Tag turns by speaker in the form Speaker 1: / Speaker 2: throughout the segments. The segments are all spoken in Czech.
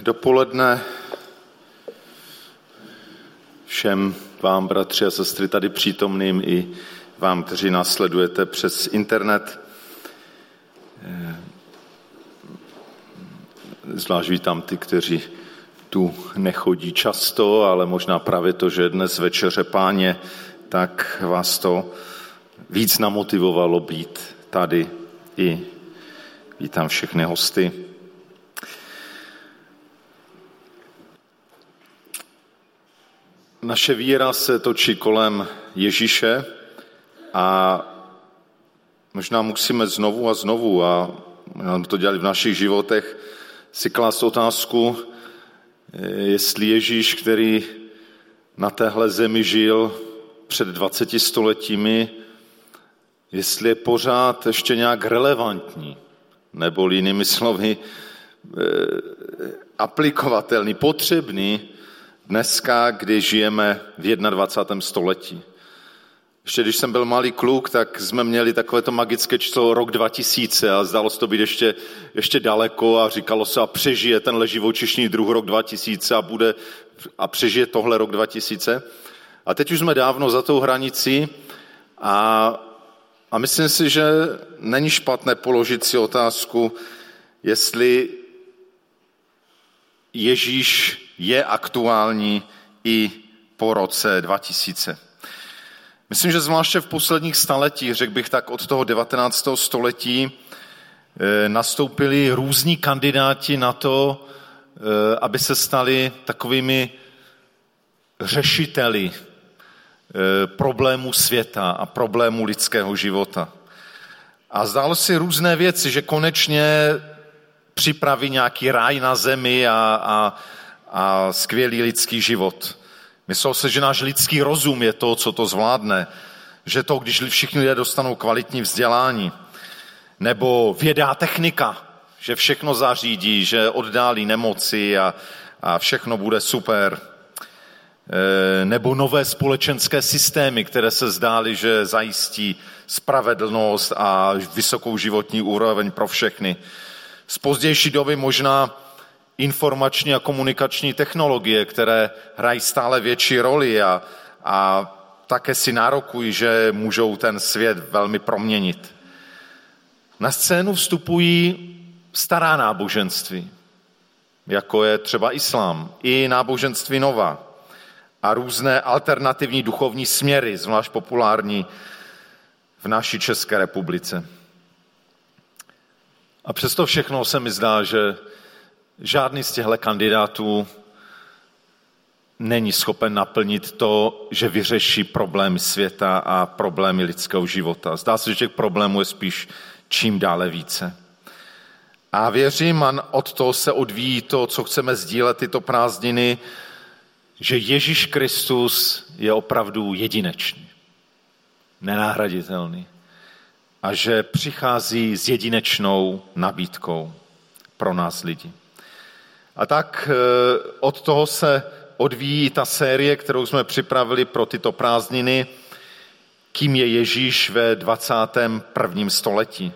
Speaker 1: Dopoledne všem vám, bratři a sestry, tady přítomným i vám, kteří nás sledujete přes internet. Zvlášť vítám ty, kteří tu nechodí často, ale možná právě to, že dnes večeře páně, tak vás to víc namotivovalo být tady i vítám všechny hosty. Naše víra se točí kolem Ježíše a možná musíme znovu a znovu, a nám to dělali v našich životech, si klást otázku, jestli Ježíš, který na téhle zemi žil před 20 stoletími, jestli je pořád ještě nějak relevantní, nebo jinými slovy eh, aplikovatelný, potřebný dneska, kdy žijeme v 21. století. Ještě když jsem byl malý kluk, tak jsme měli takové to magické číslo rok 2000 a zdalo se to být ještě, ještě daleko a říkalo se a přežije ten živočišný druh rok 2000 a, bude, a přežije tohle rok 2000. A teď už jsme dávno za tou hranicí a, a myslím si, že není špatné položit si otázku, jestli Ježíš je aktuální i po roce 2000. Myslím, že zvláště v posledních staletích, řekl bych tak od toho 19. století, eh, nastoupili různí kandidáti na to, eh, aby se stali takovými řešiteli eh, problémů světa a problémů lidského života. A zdálo si různé věci, že konečně připraví nějaký ráj na zemi a, a, a skvělý lidský život. Myslel se, že náš lidský rozum je to, co to zvládne. Že to, když všichni lidé dostanou kvalitní vzdělání. Nebo vědá technika, že všechno zařídí, že oddálí nemoci a, a všechno bude super. E, nebo nové společenské systémy, které se zdály, že zajistí spravedlnost a vysokou životní úroveň pro všechny. Z pozdější doby možná informační a komunikační technologie, které hrají stále větší roli a, a také si nárokují, že můžou ten svět velmi proměnit. Na scénu vstupují stará náboženství, jako je třeba islám, i náboženství nová a různé alternativní duchovní směry, zvlášť populární v naší České republice. A přesto všechno se mi zdá, že žádný z těchto kandidátů není schopen naplnit to, že vyřeší problémy světa a problémy lidského života. Zdá se, že těch problémů je spíš čím dále více. A věřím, a od toho se odvíjí to, co chceme sdílet tyto prázdniny, že Ježíš Kristus je opravdu jedinečný, nenahraditelný a že přichází s jedinečnou nabídkou pro nás lidi. A tak eh, od toho se odvíjí ta série, kterou jsme připravili pro tyto prázdniny, kým je Ježíš ve 21. století.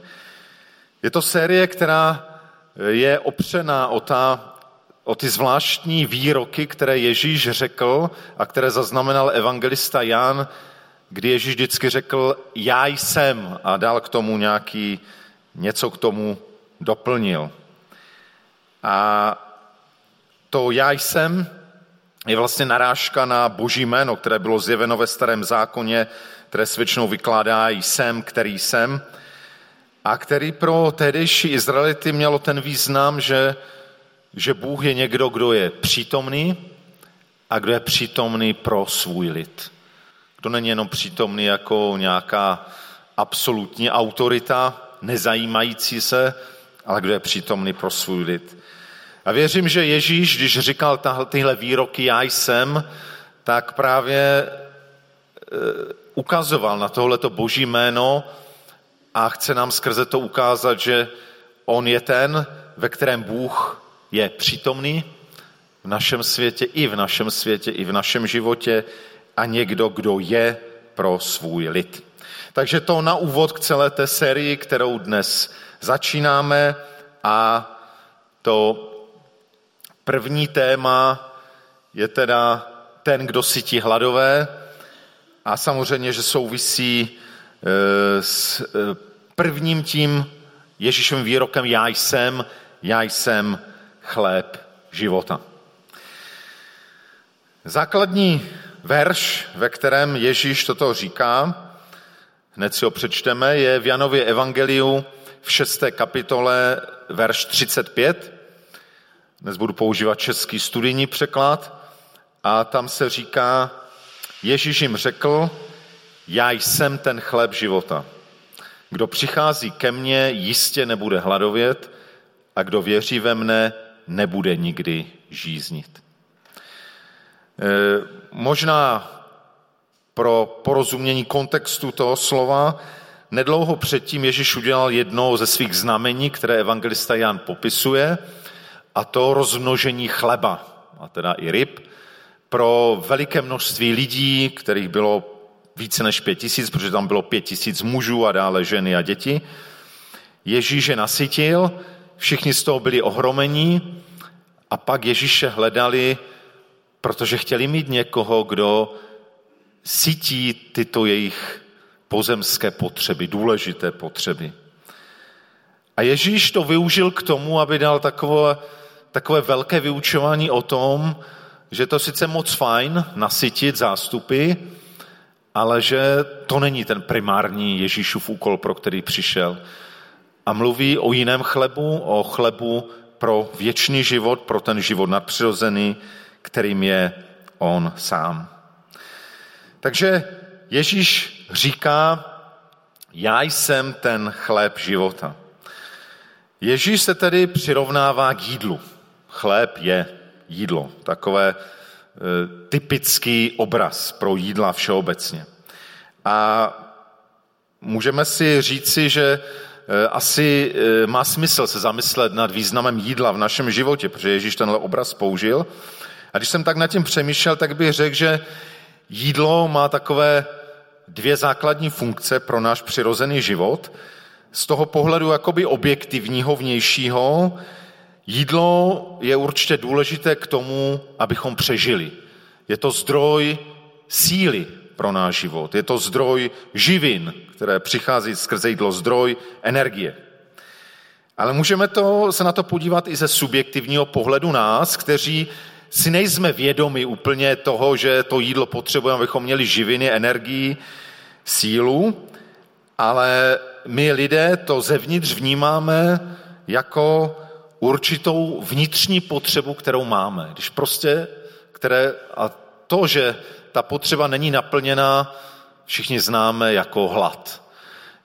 Speaker 1: Je to série, která je opřená o, ta, o ty zvláštní výroky, které Ježíš řekl a které zaznamenal evangelista Jan, kdy Ježíš vždycky řekl, já jsem a dal k tomu nějaký, něco k tomu doplnil. A to já jsem je vlastně narážka na boží jméno, které bylo zjeveno ve starém zákoně, které se většinou vykládá jsem, který jsem, a který pro tehdejší Izraelity mělo ten význam, že, že Bůh je někdo, kdo je přítomný a kdo je přítomný pro svůj lid. Kdo není jenom přítomný jako nějaká absolutní autorita, nezajímající se, ale kdo je přítomný pro svůj lid. A věřím, že Ježíš, když říkal tyhle výroky já jsem, tak právě e, ukazoval na tohleto boží jméno a chce nám skrze to ukázat, že on je ten, ve kterém Bůh je přítomný v našem světě, i v našem světě, i v našem životě a někdo, kdo je pro svůj lid. Takže to na úvod k celé té sérii, kterou dnes začínáme a to První téma je teda ten, kdo sytí hladové a samozřejmě, že souvisí e, s e, prvním tím Ježíšovým výrokem já jsem, já jsem chléb života. Základní verš, ve kterém Ježíš toto říká, hned si ho přečteme, je v Janově evangeliu v šesté kapitole verš 35. Dnes budu používat český studijní překlad a tam se říká, Ježíš jim řekl, já jsem ten chléb života. Kdo přichází ke mně, jistě nebude hladovět a kdo věří ve mne, nebude nikdy žíznit. E, možná pro porozumění kontextu toho slova, nedlouho předtím Ježíš udělal jedno ze svých znamení, které evangelista Jan popisuje, a to rozmnožení chleba, a teda i ryb, pro veliké množství lidí, kterých bylo více než pět tisíc, protože tam bylo pět tisíc mužů a dále ženy a děti. Ježíš je nasytil, všichni z toho byli ohromení a pak Ježíše hledali, protože chtěli mít někoho, kdo sytí tyto jejich pozemské potřeby, důležité potřeby. A Ježíš to využil k tomu, aby dal takové, takové velké vyučování o tom, že to sice moc fajn nasytit zástupy, ale že to není ten primární Ježíšův úkol, pro který přišel. A mluví o jiném chlebu, o chlebu pro věčný život, pro ten život nadpřirozený, kterým je on sám. Takže Ježíš říká, já jsem ten chléb života. Ježíš se tedy přirovnává k jídlu. Chléb je jídlo, takové e, typický obraz pro jídla všeobecně. A můžeme si říci, že e, asi e, má smysl se zamyslet nad významem jídla v našem životě, protože Ježíš tenhle obraz použil. A když jsem tak nad tím přemýšlel, tak bych řekl, že jídlo má takové dvě základní funkce pro náš přirozený život. Z toho pohledu jakoby objektivního, vnějšího, jídlo je určitě důležité k tomu, abychom přežili. Je to zdroj síly pro náš život. Je to zdroj živin, které přichází skrze jídlo, zdroj energie. Ale můžeme to, se na to podívat i ze subjektivního pohledu nás, kteří si nejsme vědomi úplně toho, že to jídlo potřebujeme, abychom měli živiny, energii, sílu, ale my lidé to zevnitř vnímáme jako určitou vnitřní potřebu, kterou máme. Když prostě, které, a to, že ta potřeba není naplněná, všichni známe jako hlad.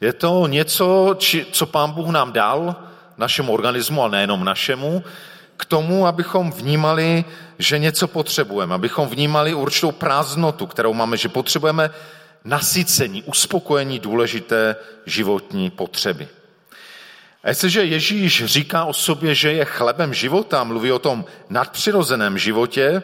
Speaker 1: Je to něco, či, co pán Bůh nám dal, našemu organismu, ale nejenom našemu, k tomu, abychom vnímali, že něco potřebujeme, abychom vnímali určitou prázdnotu, kterou máme, že potřebujeme nasycení, uspokojení důležité životní potřeby. A jestliže Ježíš říká o sobě, že je chlebem života, mluví o tom nadpřirozeném životě,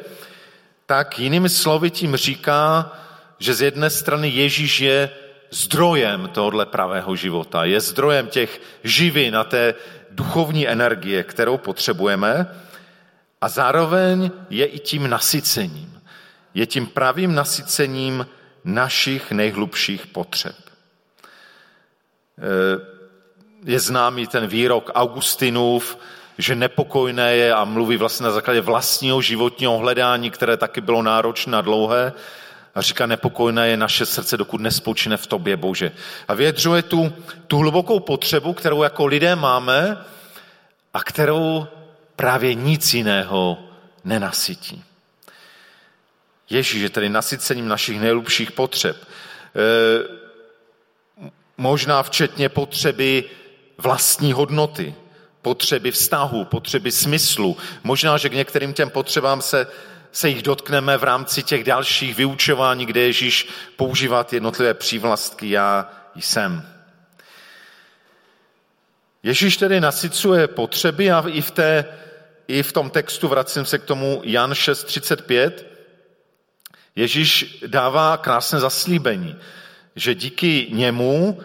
Speaker 1: tak jinými slovy tím říká, že z jedné strany Ježíš je zdrojem tohohle pravého života, je zdrojem těch živin a té duchovní energie, kterou potřebujeme a zároveň je i tím nasycením. Je tím pravým nasycením našich nejhlubších potřeb. E, je známý ten výrok Augustinův, že nepokojné je a mluví vlastně na základě vlastního životního hledání, které taky bylo náročné a dlouhé. A říká, nepokojné je naše srdce, dokud nespočine v tobě, Bože. A vyjadřuje tu, tu hlubokou potřebu, kterou jako lidé máme a kterou právě nic jiného nenasytí. Ježíš je tedy nasycením našich nejlubších potřeb. E, možná včetně potřeby vlastní hodnoty, potřeby vztahu, potřeby smyslu. Možná, že k některým těm potřebám se, se jich dotkneme v rámci těch dalších vyučování, kde Ježíš používá ty jednotlivé přívlastky já jsem. Ježíš tedy nasycuje potřeby a i v, té, i v tom textu, vracím se k tomu Jan 6.35, Ježíš dává krásné zaslíbení, že díky němu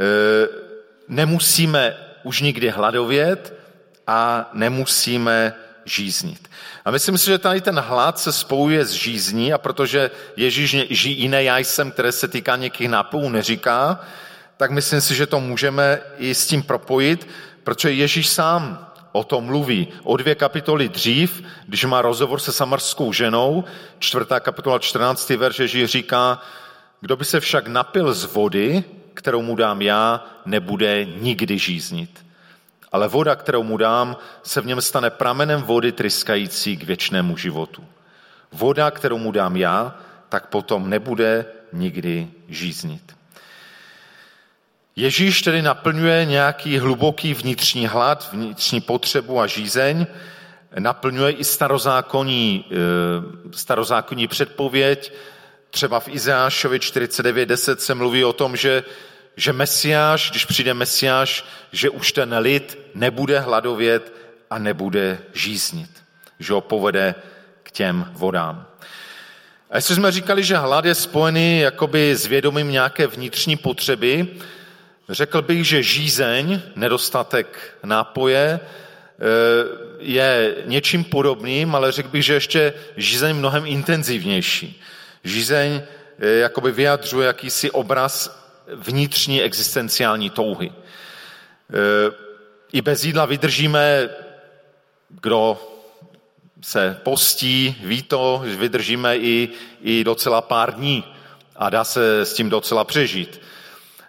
Speaker 1: e, nemusíme už nikdy hladovět a nemusíme žíznit. A myslím si, že tady ten hlad se spojuje s žízní a protože Ježíš jiné já jsem, které se týká někých nápojů, neříká, tak myslím si, že to můžeme i s tím propojit, protože Ježíš sám o tom mluví. O dvě kapitoly dřív, když má rozhovor se samarskou ženou, čtvrtá kapitola 14. verš Ježíš říká, kdo by se však napil z vody, kterou mu dám já, nebude nikdy žíznit. Ale voda, kterou mu dám, se v něm stane pramenem vody tryskající k věčnému životu. Voda, kterou mu dám já, tak potom nebude nikdy žíznit. Ježíš tedy naplňuje nějaký hluboký vnitřní hlad, vnitřní potřebu a žízeň, naplňuje i starozákonní, eh, starozákonní předpověď. Třeba v Izášovi 49.10 se mluví o tom, že, že Mesiáš, když přijde Mesiáš, že už ten lid nebude hladovět a nebude žíznit. Že ho povede k těm vodám. A jestli jsme říkali, že hlad je spojený jakoby s vědomím nějaké vnitřní potřeby, Řekl bych, že žízeň, nedostatek nápoje, eh, je něčím podobným, ale řekl bych, že ještě žízeň mnohem intenzivnější. Žízeň eh, jakoby vyjadřuje jakýsi obraz vnitřní existenciální touhy. Eh, I bez jídla vydržíme, kdo se postí, ví to, vydržíme i, i docela pár dní a dá se s tím docela přežít.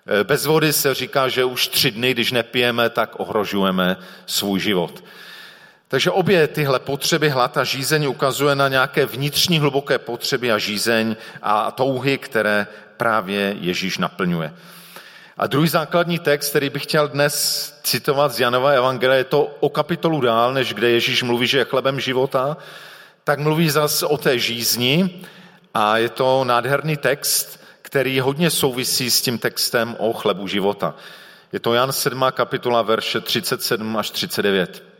Speaker 1: Eh, bez vody se říká, že už tři dny, když nepijeme, tak ohrožujeme svůj život. Takže obě tyhle potřeby, hlad a žízeň ukazuje na nějaké vnitřní hluboké potřeby a žízeň a touhy, které právě Ježíš naplňuje. A druhý základní text, který bych chtěl dnes citovat z Janova Evangelia, je to o kapitolu dál, než kde Ježíš mluví, že je chlebem života, tak mluví zase o té žízni a je to nádherný text, který hodně souvisí s tím textem o chlebu života. Je to Jan 7. kapitola, verše 37 až 39.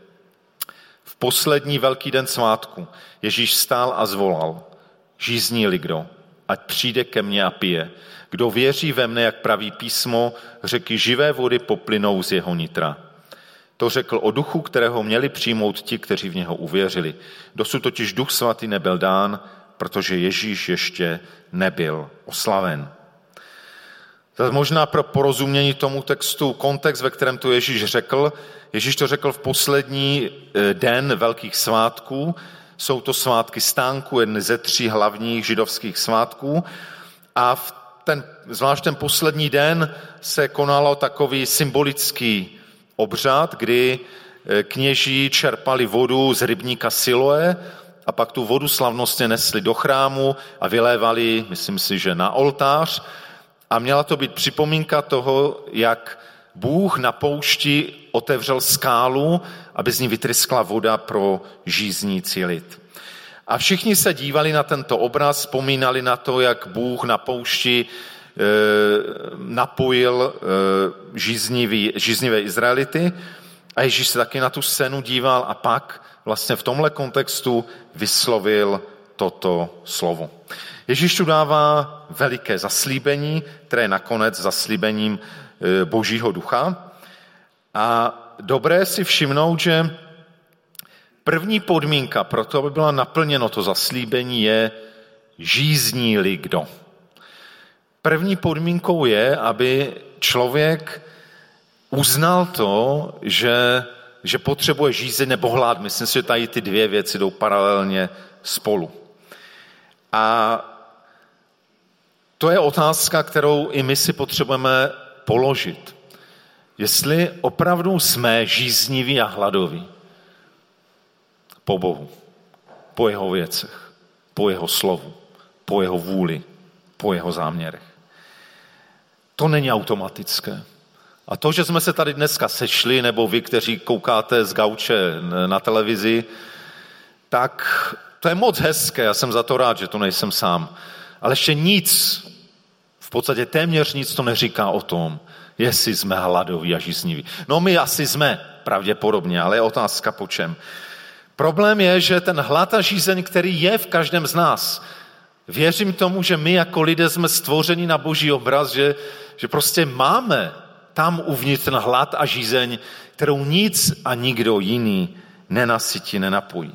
Speaker 1: Poslední velký den svátku Ježíš stál a zvolal, žízní-li kdo, ať přijde ke mně a pije. Kdo věří ve mne, jak praví písmo, řeky živé vody poplynou z jeho nitra. To řekl o duchu, kterého měli přijmout ti, kteří v něho uvěřili. Dosud totiž duch svatý nebyl dán, protože Ježíš ještě nebyl oslaven. To možná pro porozumění tomu textu kontext, ve kterém to Ježíš řekl. Ježíš to řekl v poslední eh, den velkých svátků. Jsou to svátky stánku, jedny ze tří hlavních židovských svátků. A v ten, zvlášť ten poslední den se konalo takový symbolický obřad, kdy eh, kněží čerpali vodu z rybníka Siloe a pak tu vodu slavnostně nesli do chrámu a vylévali, myslím si, že na oltář. A měla to být připomínka toho, jak Bůh na poušti otevřel skálu, aby z ní vytryskla voda pro žíznící lid. A všichni se dívali na tento obraz, vzpomínali na to, jak Bůh na poušti e, napojil e, žíznivý, žíznivé Izraelity. A Ježíš se taky na tu scénu díval a pak vlastně v tomhle kontextu vyslovil toto slovo. Ježíš tu dává veliké zaslíbení, které je nakonec zaslíbením e, Božího ducha. A dobré si všimnout, že první podmínka pro to, aby byla naplněno to zaslíbení, je žízní-li kdo. První podmínkou je, aby člověk uznal to, že že potřebuje žízeň nebo hlad. Myslím si, že tady ty dvě věci jdou paralelně spolu. A to je otázka, kterou i my si potřebujeme položit. Jestli opravdu jsme žízniví a hladoví po Bohu, po jeho věcech, po jeho slovu, po jeho vůli, po jeho záměrech. To není automatické. A to, že jsme se tady dneska sešli, nebo vy, kteří koukáte z gauče na televizi, tak to je moc hezké, já jsem za to rád, že to nejsem sám. Ale ještě nic, v podstatě téměř nic to neříká o tom, jestli jsme hladoví a žízniví. No my asi jsme, pravděpodobně, ale je otázka po čem. Problém je, že ten hlad a žízeň, který je v každém z nás, věřím tomu, že my jako lidé jsme stvořeni na boží obraz, že, že prostě máme tam uvnitř ten hlad a žízeň, kterou nic a nikdo jiný nenasytí, nenapojí.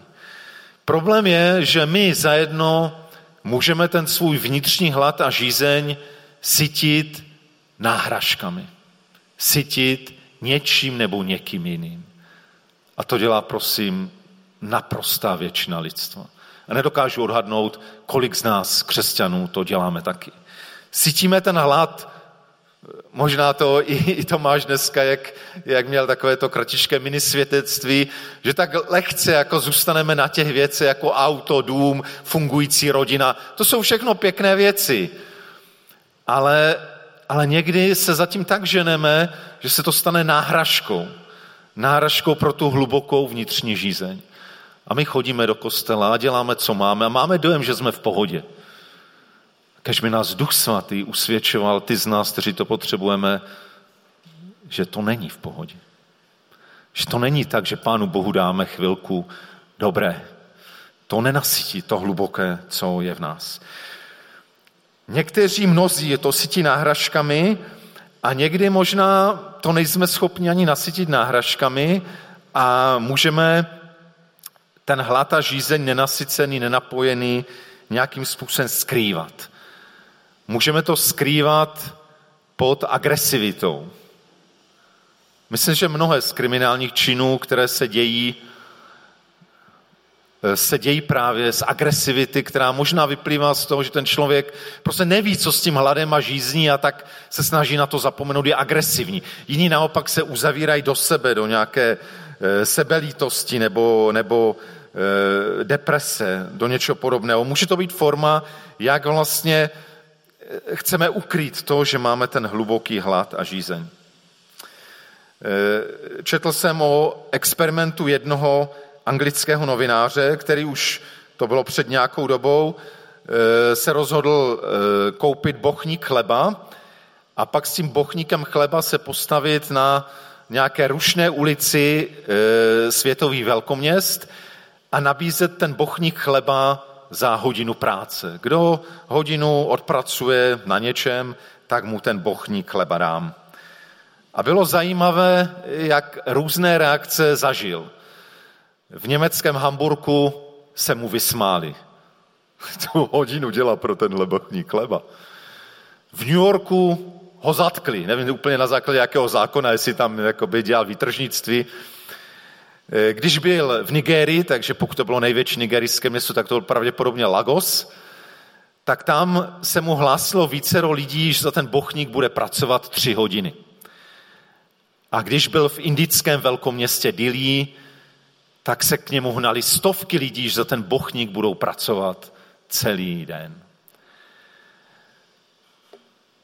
Speaker 1: Problém je, že my zajedno můžeme ten svůj vnitřní hlad a žízeň sytit náhražkami. Sytit něčím nebo někým jiným. A to dělá, prosím, naprostá většina lidstva. A nedokážu odhadnout, kolik z nás, křesťanů, to děláme taky. Cítíme ten hlad, možná to i, i Tomáš dneska, jak, jak měl takové to kratičké minisvětectví, že tak lehce jako zůstaneme na těch věcech, jako auto, dům, fungující rodina. To jsou všechno pěkné věci. Ale, ale někdy se zatím tak ženeme, že se to stane náhražkou. Náhražkou pro tu hlubokou vnitřní žízeň. A my chodíme do kostela a děláme, co máme a máme dojem, že jsme v pohodě. Kež by nás Duch Svatý usvědčoval, ty z nás, kteří to potřebujeme, že to není v pohodě. Že to není tak, že Pánu Bohu dáme chvilku dobré. To nenasytí to hluboké, co je v nás. Někteří mnozí je to sytí náhražkami a někdy možná to nejsme schopni ani nasytit náhražkami a můžeme ten hlad a žízeň nenasycený, nenapojený nějakým způsobem skrývat. Můžeme to skrývat pod agresivitou. Myslím, že mnohé z kriminálních činů, které se dějí, eh, se dějí právě z agresivity, která možná vyplývá z toho, že ten člověk prostě neví, co s tím hladem a žízní a tak se snaží na to zapomenout, je agresivní. Jiní naopak se uzavírají do sebe, do nějaké eh, sebelítosti nebo, nebo Eh, deprese, do něčeho podobného. Může to být forma, jak vlastně chceme ukrýt to, že máme ten hluboký hlad a žízeň. Eh, četl jsem o experimentu jednoho anglického novináře, který už, to bylo před nějakou dobou, se rozhodl koupit bochník chleba a pak s tím bochníkem chleba se postavit na nějaké rušné ulici světových velkoměst a nabízet ten bochník chleba za hodinu práce. Kdo hodinu odpracuje na něčem, tak mu ten bochník chleba dám. A bylo zajímavé, jak různé reakce zažil. V německém Hamburku se mu vysmáli. Tu hodinu dělá pro ten bochník chleba. V New Yorku ho zatkli, nevím úplně na základě jakého zákona, jestli tam dělal výtržnictví, když byl v Nigérii, takže pokud to bylo největší nigerijské město, tak to byl pravděpodobně Lagos, tak tam se mu hlásilo vícero lidí, že za ten bochník bude pracovat tři hodiny. A když byl v indickém velkoměstě Dili, tak se k němu hnali stovky lidí, že za ten bochník budou pracovat celý den.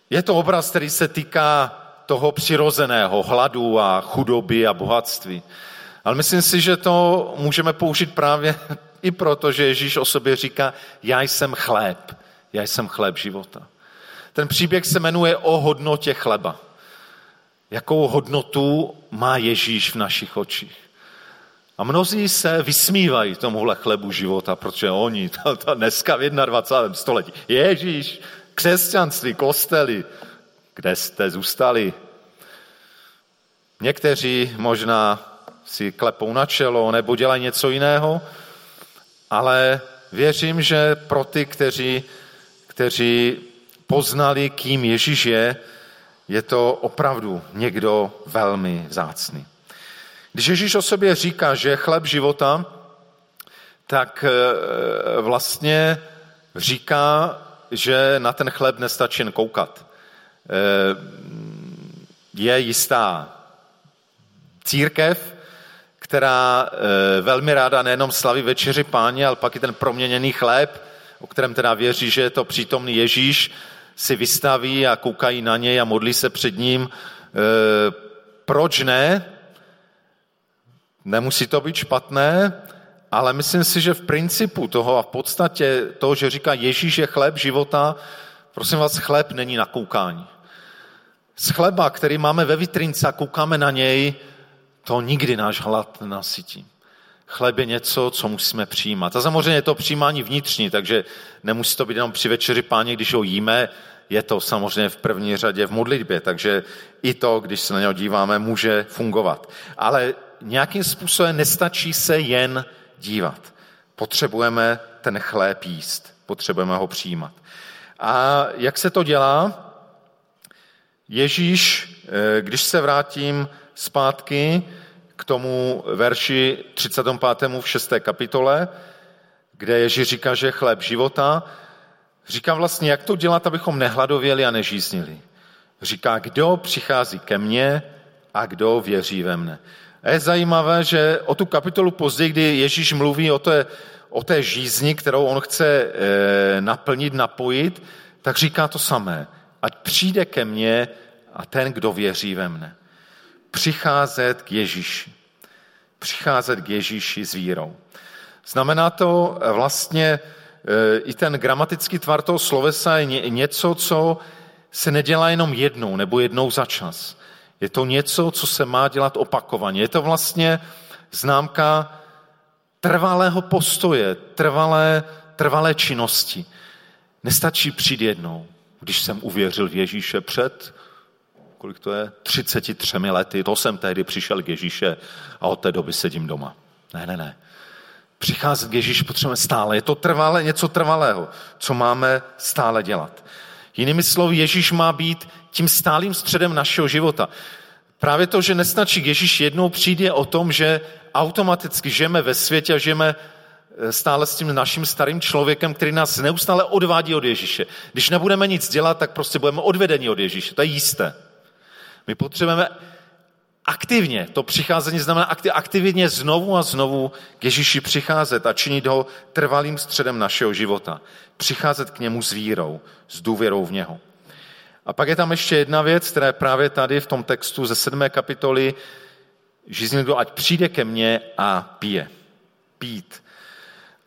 Speaker 1: Je to obraz, který se týká toho přirozeného hladu a chudoby a bohatství. Ale myslím si, že to můžeme použít právě i proto, že Ježíš o sobě říká, já jsem chléb, já jsem chléb života. Ten příběh se jmenuje o hodnotě chleba. Jakou hodnotu má Ježíš v našich očích. A mnozí se vysmívají tomuhle chlebu života, protože oni to, to dneska v 21. století. Ježíš, křesťanství, kostely, kde jste zůstali? Někteří možná si klepou na čelo nebo dělají něco jiného, ale věřím, že pro ty, kteří, kteří poznali, kým Ježíš je, je to opravdu někdo velmi vzácný. Když Ježíš o sobě říká, že je chleb života, tak eh, vlastně říká, že na ten chleb nestačí jen koukat. Eh, je jistá církev, která eh, velmi ráda nejenom slaví večeři páně, ale pak i ten proměněný chléb, o kterém teda věří, že je to přítomný Ježíš, si vystaví a koukají na něj a modlí se před ním. Eh, proč ne? Nemusí to být špatné, ale myslím si, že v principu toho a v podstatě toho, že říká Ježíš je chléb života, prosím vás, chléb není na koukání. Z chleba, který máme ve vitrince a koukáme na něj, to nikdy náš hlad nenasytí. Chleb je něco, co musíme přijímat. A samozřejmě je to přijímání vnitřní, takže nemusí to být jenom při večeři páně, když ho jíme, je to samozřejmě v první řadě v modlitbě, takže i to, když se na něho díváme, může fungovat. Ale nějakým způsobem nestačí se jen dívat. Potřebujeme ten chléb jíst, potřebujeme ho přijímat. A jak se to dělá? Ježíš, eh, když se vrátím zpátky k tomu verši 35. v 6. kapitole, kde Ježíš říká, že je chléb života, říká vlastně, jak to dělat, abychom nehladověli a nežíznili. Říká, kdo přichází ke mně a kdo věří ve mne. A je zajímavé, že o tu kapitolu později, kdy Ježíš mluví o té, o té žízni, kterou on chce e, naplnit, napojit, tak říká to samé. Ať přijde ke mně a ten, kdo věří ve mne. Přicházet k Ježíši. Přicházet k Ježíši s vírou. Znamená to vlastně e, i ten gramatický tvar toho slovesa je něco, co se nedělá jenom jednou nebo jednou za čas. Je to něco, co se má dělat opakovaně. Je to vlastně známka trvalého postoje, trvalé, trvalé činnosti. Nestačí přijít jednou. Když jsem uvěřil v Ježíše před, kolik to je, 33 lety, to jsem tehdy přišel k Ježíše a od té doby sedím doma. Ne, ne, ne. Přicházet k Ježíši potřebujeme stále. Je to trvalé, něco trvalého, co máme stále dělat. Jinými slovy, Ježíš má být tím stálým středem našeho života. Právě to, že nestačí k Ježíš jednou přijde o tom, že automaticky žijeme ve světě a žijeme eh, stále s tím naším starým člověkem, který nás neustále odvádí od Ježíše. Když nebudeme nic dělat, tak prostě budeme odvedeni od Ježíše. To je jisté. My potřebujeme aktivně, to přicházení znamená aktivně znovu a znovu k Ježíši přicházet a činit ho trvalým středem našeho života. Přicházet k němu s vírou, s důvěrou v něho. A pak je tam ještě jedna věc, která je právě tady v tom textu ze sedmé kapitoly, že někdo ať přijde ke mně a pije. Pít.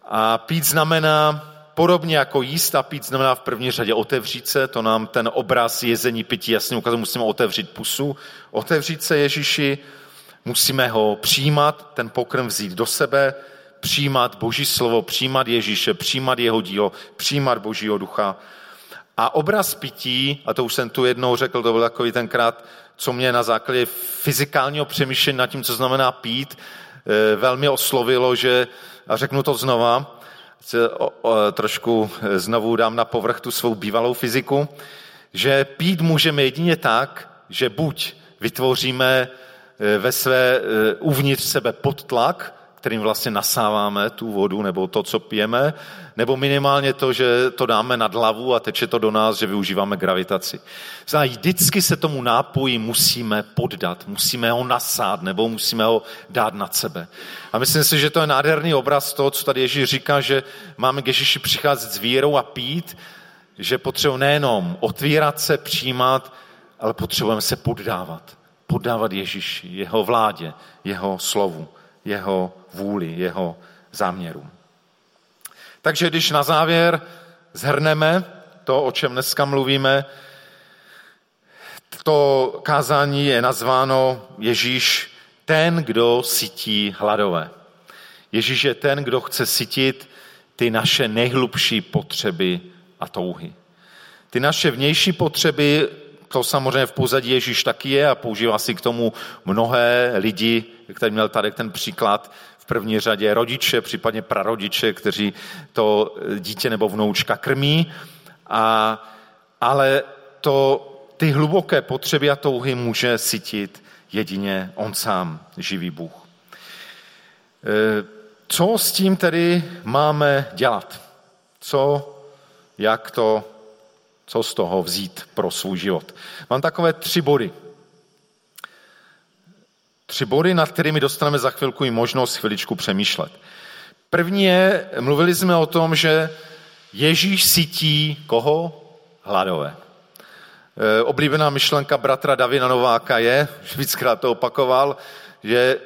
Speaker 1: A pít znamená podobně jako jíst a pít znamená v první řadě otevřít se, to nám ten obraz jezení, pití jasně ukazuje, musíme otevřít pusu, otevřít se Ježíši, musíme ho přijímat, ten pokrm vzít do sebe, přijímat Boží slovo, přijímat Ježíše, přijímat jeho dílo, přijímat Božího ducha. A obraz pití, a to už jsem tu jednou řekl, to byl takový tenkrát, co mě na základě fyzikálního přemýšlení nad tím, co znamená pít, eh, velmi oslovilo, že, a řeknu to znova, trošku znovu dám na povrch tu svou bývalou fyziku, že pít můžeme jedině tak, že buď vytvoříme e, ve své e, uvnitř sebe podtlak, kterým vlastně nasáváme tu vodu nebo to, co pijeme, nebo minimálně to, že to dáme nad hlavu a teče to do nás, že využíváme gravitaci. Znamená, vždycky se tomu nápoji musíme poddat, musíme ho nasát nebo musíme ho dát nad sebe. A myslím si, že to je nádherný obraz toho, co tady Ježíš říká, že máme k Ježíši přicházet s vírou a pít, že potřebujeme nejenom otvírat se, přijímat, ale potřebujeme se poddávat. Poddávat Ježíši, jeho vládě, jeho slovu, jeho vůli, jeho záměrům. Takže když na závěr zhrneme to, o čem dneska mluvíme, to kázání je nazváno Ježíš ten, kdo sytí hladové. Ježíš je ten, kdo chce sytit ty naše nejhlubší potřeby a touhy. Ty naše vnější potřeby, to samozřejmě v pozadí Ježíš taky je a používá si k tomu mnohé lidi, který měl tady ten příklad první řadě rodiče, případně prarodiče, kteří to dítě nebo vnoučka krmí, a, ale to, ty hluboké potřeby a touhy může sytit jedině on sám, živý Bůh. E, co s tím tedy máme dělat? Co, jak to, co z toho vzít pro svůj život? Mám takové tři body. Tři body, nad kterými dostaneme za chvilku i možnost chviličku přemýšlet. První je, mluvili jsme o tom, že Ježíš sytí koho? Hladové. E, oblíbená myšlenka bratra Davina Nováka je, že víckrát to opakoval, že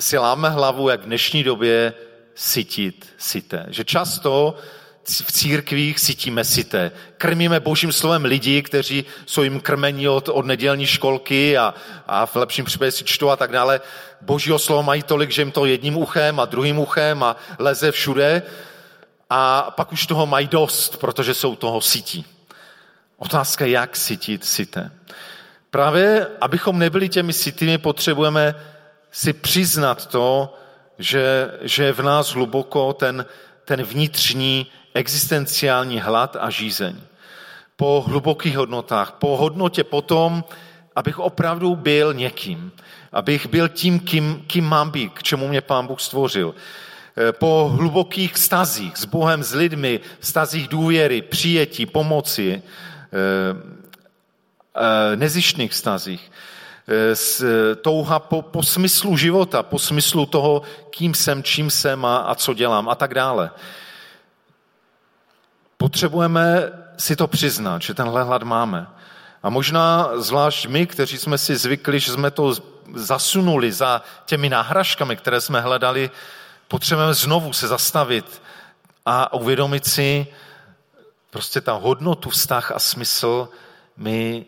Speaker 1: si láme hlavu, jak v dnešní době sytit syté. Že často v církvích cítíme sité. Krmíme božím slovem lidi, kteří jsou jim krmení od, od nedělní školky a, a v lepším případě si čtou a tak dále. Božího slovo mají tolik, že jim to jedním uchem a druhým uchem a leze všude a pak už toho mají dost, protože jsou toho sítí. Otázka jak sytit sité. Právě, abychom nebyli těmi sitými, potřebujeme si přiznat to, že, že je v nás hluboko ten, ten vnitřní existenciální hlad a žízeň. Po hlubokých hodnotách, po hodnotě potom, abych opravdu byl někým, abych byl tím, kým, kým mám být, k čemu mě Pán Bůh stvořil. Eh, po hlubokých stazích s Bohem, s lidmi, stazích důvěry, přijetí, pomoci, eh, eh, nezištných stazích, touha po, po smyslu života, po smyslu toho, kým jsem, čím jsem a, a co dělám a tak dále. Potřebujeme si to přiznat, že tenhle hlad máme. A možná zvlášť my, kteří jsme si zvykli, že jsme to zasunuli za těmi náhražkami, které jsme hledali, potřebujeme znovu se zastavit a uvědomit si prostě ta hodnotu, vztah a smysl mi,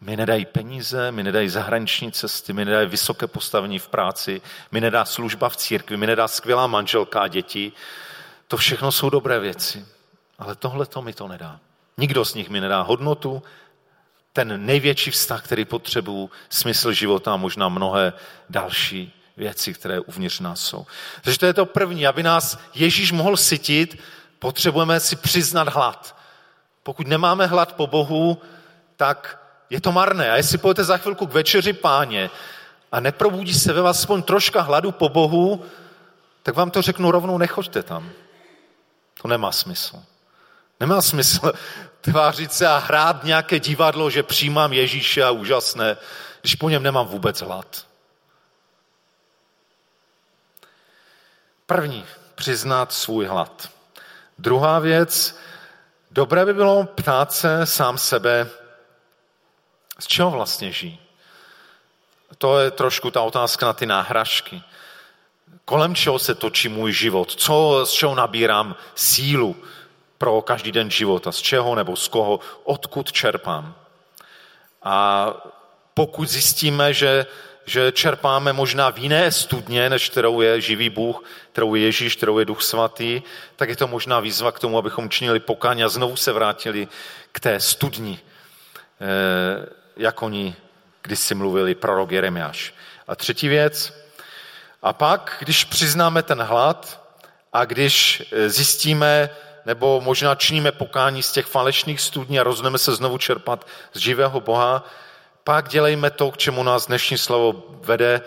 Speaker 1: mi nedají peníze, mi nedají zahraniční cesty, mi nedají vysoké postavení v práci, mi nedá služba v církvi, mi nedá skvělá manželka a děti. To všechno jsou dobré věci, ale tohle to mi to nedá. Nikdo z nich mi nedá hodnotu, ten největší vztah, který potřebuju, smysl života a možná mnohé další věci, které uvnitř nás jsou. Takže to je to první. Aby nás Ježíš mohl sytit, potřebujeme si přiznat hlad. Pokud nemáme hlad po Bohu, tak je to marné. A jestli půjdete za chvilku k večeři páně a neprobudí se ve vás aspoň troška hladu po Bohu, tak vám to řeknu rovnou, nechoďte tam. To nemá smysl. Nemá smysl tvářit se a hrát nějaké divadlo, že přijímám Ježíše a úžasné, když po něm nemám vůbec hlad. První, přiznat svůj hlad. Druhá věc, dobré by bylo ptát se sám sebe, z čeho vlastně žijí. To je trošku ta otázka na ty náhražky. Kolem čeho se točí můj život? Co, z čeho nabírám sílu pro každý den života? Z čeho nebo z koho? Odkud čerpám? A pokud zjistíme, že že čerpáme možná v jiné studně, než kterou je živý Bůh, kterou je Ježíš, kterou je Duch Svatý, tak je to možná výzva k tomu, abychom činili pokání a znovu se vrátili k té studni, eh, jak oni si mluvili prorok Jeremiáš. A třetí věc, a pak, když přiznáme ten hlad a když eh, zjistíme, nebo možná činíme pokání z těch falešných studní a rozhodneme se znovu čerpat z živého Boha, pak dělejme to, k čemu nás dnešní slovo vede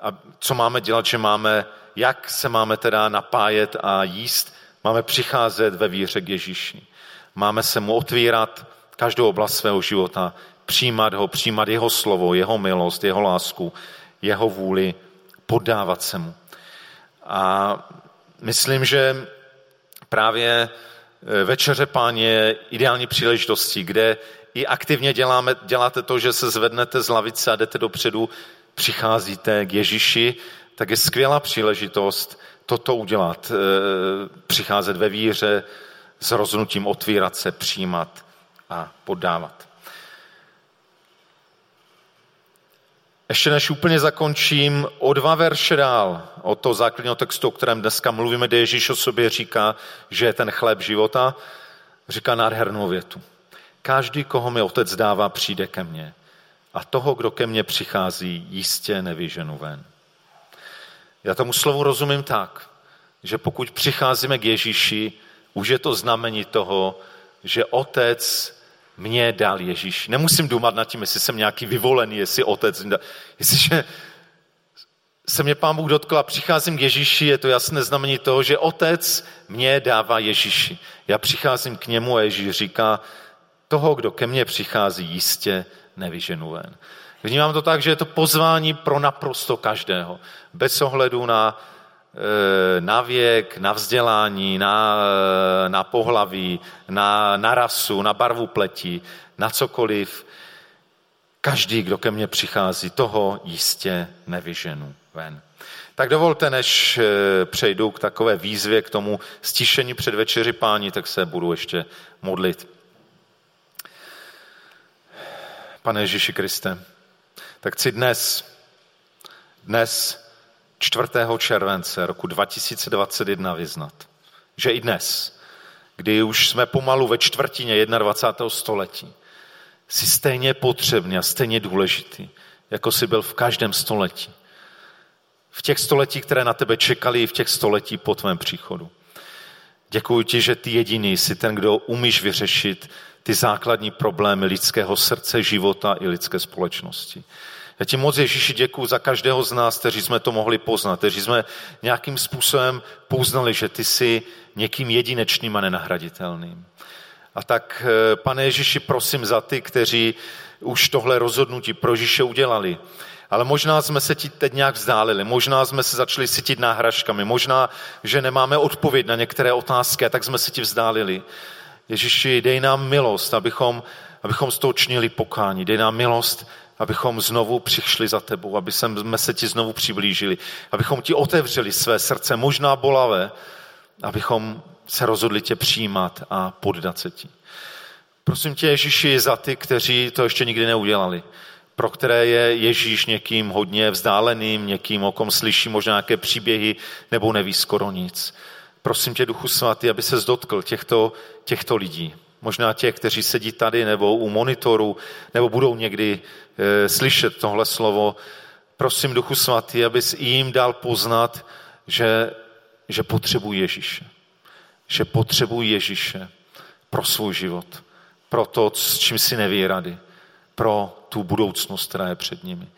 Speaker 1: a co máme dělat, že máme, jak se máme teda napájet a jíst, máme přicházet ve víře k Ježíši. Máme se mu otvírat každou oblast svého života, přijímat ho, přijímat jeho slovo, jeho milost, jeho lásku, jeho vůli, podávat se mu. A myslím, že právě e, večeře páně je ideální příležitostí, kde i aktivně děláme, děláte to, že se zvednete z lavice a jdete dopředu, přicházíte k Ježíši, tak je skvělá příležitost toto udělat. Eh, přicházet ve víře s rozhodnutím otvírat se, přijímat a poddávat. Ještě než úplně zakončím, o dva verše dál, o to základního textu, o kterém dneska mluvíme, kde Ježíš o sobě říká, že je ten chléb života, říká nádhernou větu. Každý, koho mi otec dává, přijde ke mně. A toho, kdo ke mně přichází, jistě nevyženu ven. Já tomu slovu rozumím tak, že pokud přicházíme k Ježíši, už je to znamení toho, že otec mě dal Ježíš. Nemusím důmat nad tím, jestli jsem nějaký vyvolený, jestli otec, jestliže se mě pán Bůh dotkl a přicházím k Ježíši, je to jasné znamení toho, že otec mě dává Ježíši. Já přicházím k němu a Ježíš říká, toho, kdo ke mně přichází, jistě nevyženu ven. Vnímám to tak, že je to pozvání pro naprosto každého, bez ohledu na, na věk, na vzdělání, na, e, na pohlaví, na, na rasu, na barvu pleti, na cokoliv. Každý, kdo ke mně přichází, toho jistě nevyženu ven. Tak dovolte, než e, přejdu k takové výzvě, k tomu stišení před večeři pání, tak se budu ještě modlit. Pane Ježíši Kriste, tak chci dnes, dnes 4. července roku 2021 vyznat, že i dnes, kdy už jsme pomalu ve čtvrtině 21. století, jsi stejně potřebný a stejně důležitý, jako jsi byl v každém století. v těch století, které na tebe čekali, v těch století po tvém příchodu. Děkuji ti, že ty jediný jsi ten, kdo umíš vyřešit ty základní problémy lidského srdce, života i lidské společnosti. Já ti moc Ježíši děkuji za každého z nás, kteří jsme to mohli poznat, kteří jsme nějakým způsobem poznali, že ty jsi někým jedinečným a nenahraditelným. A tak, eh, pane Ježíši, prosím za ty, kteří už tohle rozhodnutí pro Ježíše udělali. Ale možná jsme se ti teď nějak vzdálili, možná jsme se začali sytit náhražkami, možná, že nemáme odpověď na některé otázky, a tak jsme se ti vzdálili. Ježíši, dej nám milost, abychom, abychom činili pokání. Dej nám milost, abychom znovu přišli za tebou, aby jsme se ti znovu přiblížili, abychom ti otevřeli své srdce, možná bolavé, abychom se rozhodli tě přijímat a poddat se ti. Prosím tě, Ježíši, za ty, kteří to ještě nikdy neudělali, pro které je Ježíš někým hodně vzdáleným, někým, o kom slyší možná nějaké příběhy nebo neví skoro nic. Prosím tě, Duchu Svatý, aby se dotkl těchto, těchto lidí. Možná těch, kteří sedí tady nebo u monitoru, nebo budou někdy e, slyšet tohle slovo. Prosím, Duchu Svatý, abys i jim dal poznat, že, že potřebují Ježíše. Že potřebují Ježíše pro svůj život. Pro to, s čím si neví rady. Pro tu budoucnost, která je před nimi.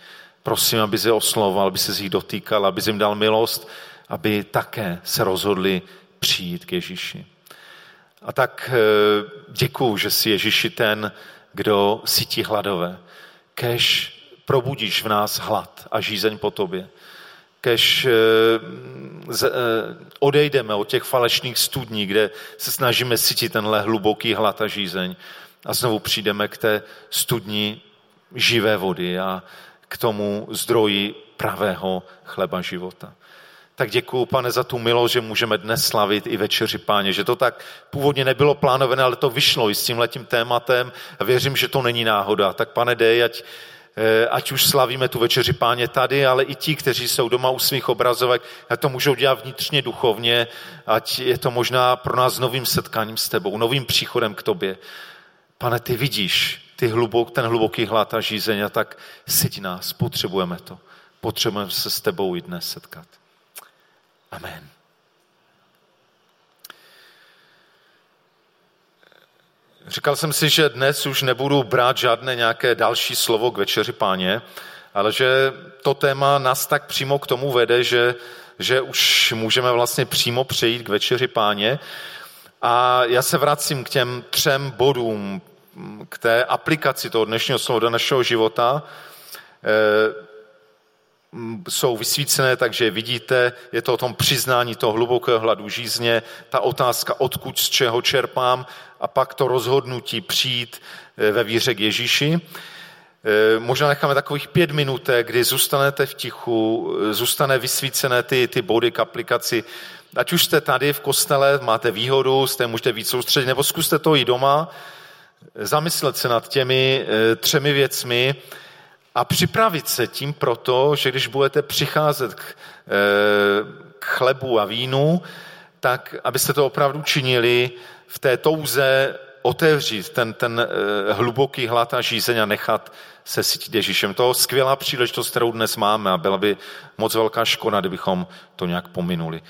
Speaker 1: Prosím, aby se oslovoval, aby se z nich dotýkal, aby jim dal milost, aby také se rozhodli přijít k Ježíši. A tak eh, děkuju, že jsi Ježíši ten, kdo sítí hladové. Kež probudíš v nás hlad a žízeň po tobě. Kež eh, eh, odejdeme od těch falešných studní, kde se snažíme cítit tenhle hluboký hlad a žízeň a znovu přijdeme k té studni živé vody a k tomu zdroji pravého chleba života tak děkuju, pane, za tu milost, že můžeme dnes slavit i večeři páně, že to tak původně nebylo plánované, ale to vyšlo i s tím letím tématem a věřím, že to není náhoda. Tak pane, dej, ať, eh, ať už slavíme tu večeři páně tady, ale i ti, kteří jsou doma u svých obrazovek, ať to můžou dělat vnitřně duchovně, ať je to možná pro nás novým setkáním s tebou, novým příchodem k tobě. Pane, ty vidíš ty hlubok, ten hluboký hlad a žízeň a tak siď nás, potřebujeme to. Potřebujeme se s tebou i dnes setkat. Amen. Říkal jsem si, že dnes už nebudu brát žádné nějaké další slovo k večeři páně, ale že to téma nás tak přímo k tomu vede, že, že už můžeme vlastně přímo přejít k večeři páně. A já se vracím k těm třem bodům, k té aplikaci toho dnešního slova do našeho života. Eh, jsou vysvícené, takže vidíte, je to o tom přiznání toho hlubokého hladu žízně, ta otázka, odkud z čeho čerpám a pak to rozhodnutí přijít eh, ve víře k Ježíši. Eh, možná necháme takových pět minutek, kdy zůstanete v tichu, eh, zůstane vysvícené ty, ty body k aplikaci. Ať už jste tady v kostele, máte výhodu, jste můžete víc soustředit, nebo zkuste to i doma, zamyslet se nad těmi třemi věcmi, a připravit se tím proto, že když budete přicházet k, eh, k chlebu a vínu, tak abyste to opravdu činili v té touze otevřít ten, ten eh, hluboký hlad a žízeň a nechat se cítit Ježíšem. To je skvělá příležitost, kterou dnes máme a byla by moc velká škoda, kdybychom to nějak pominuli.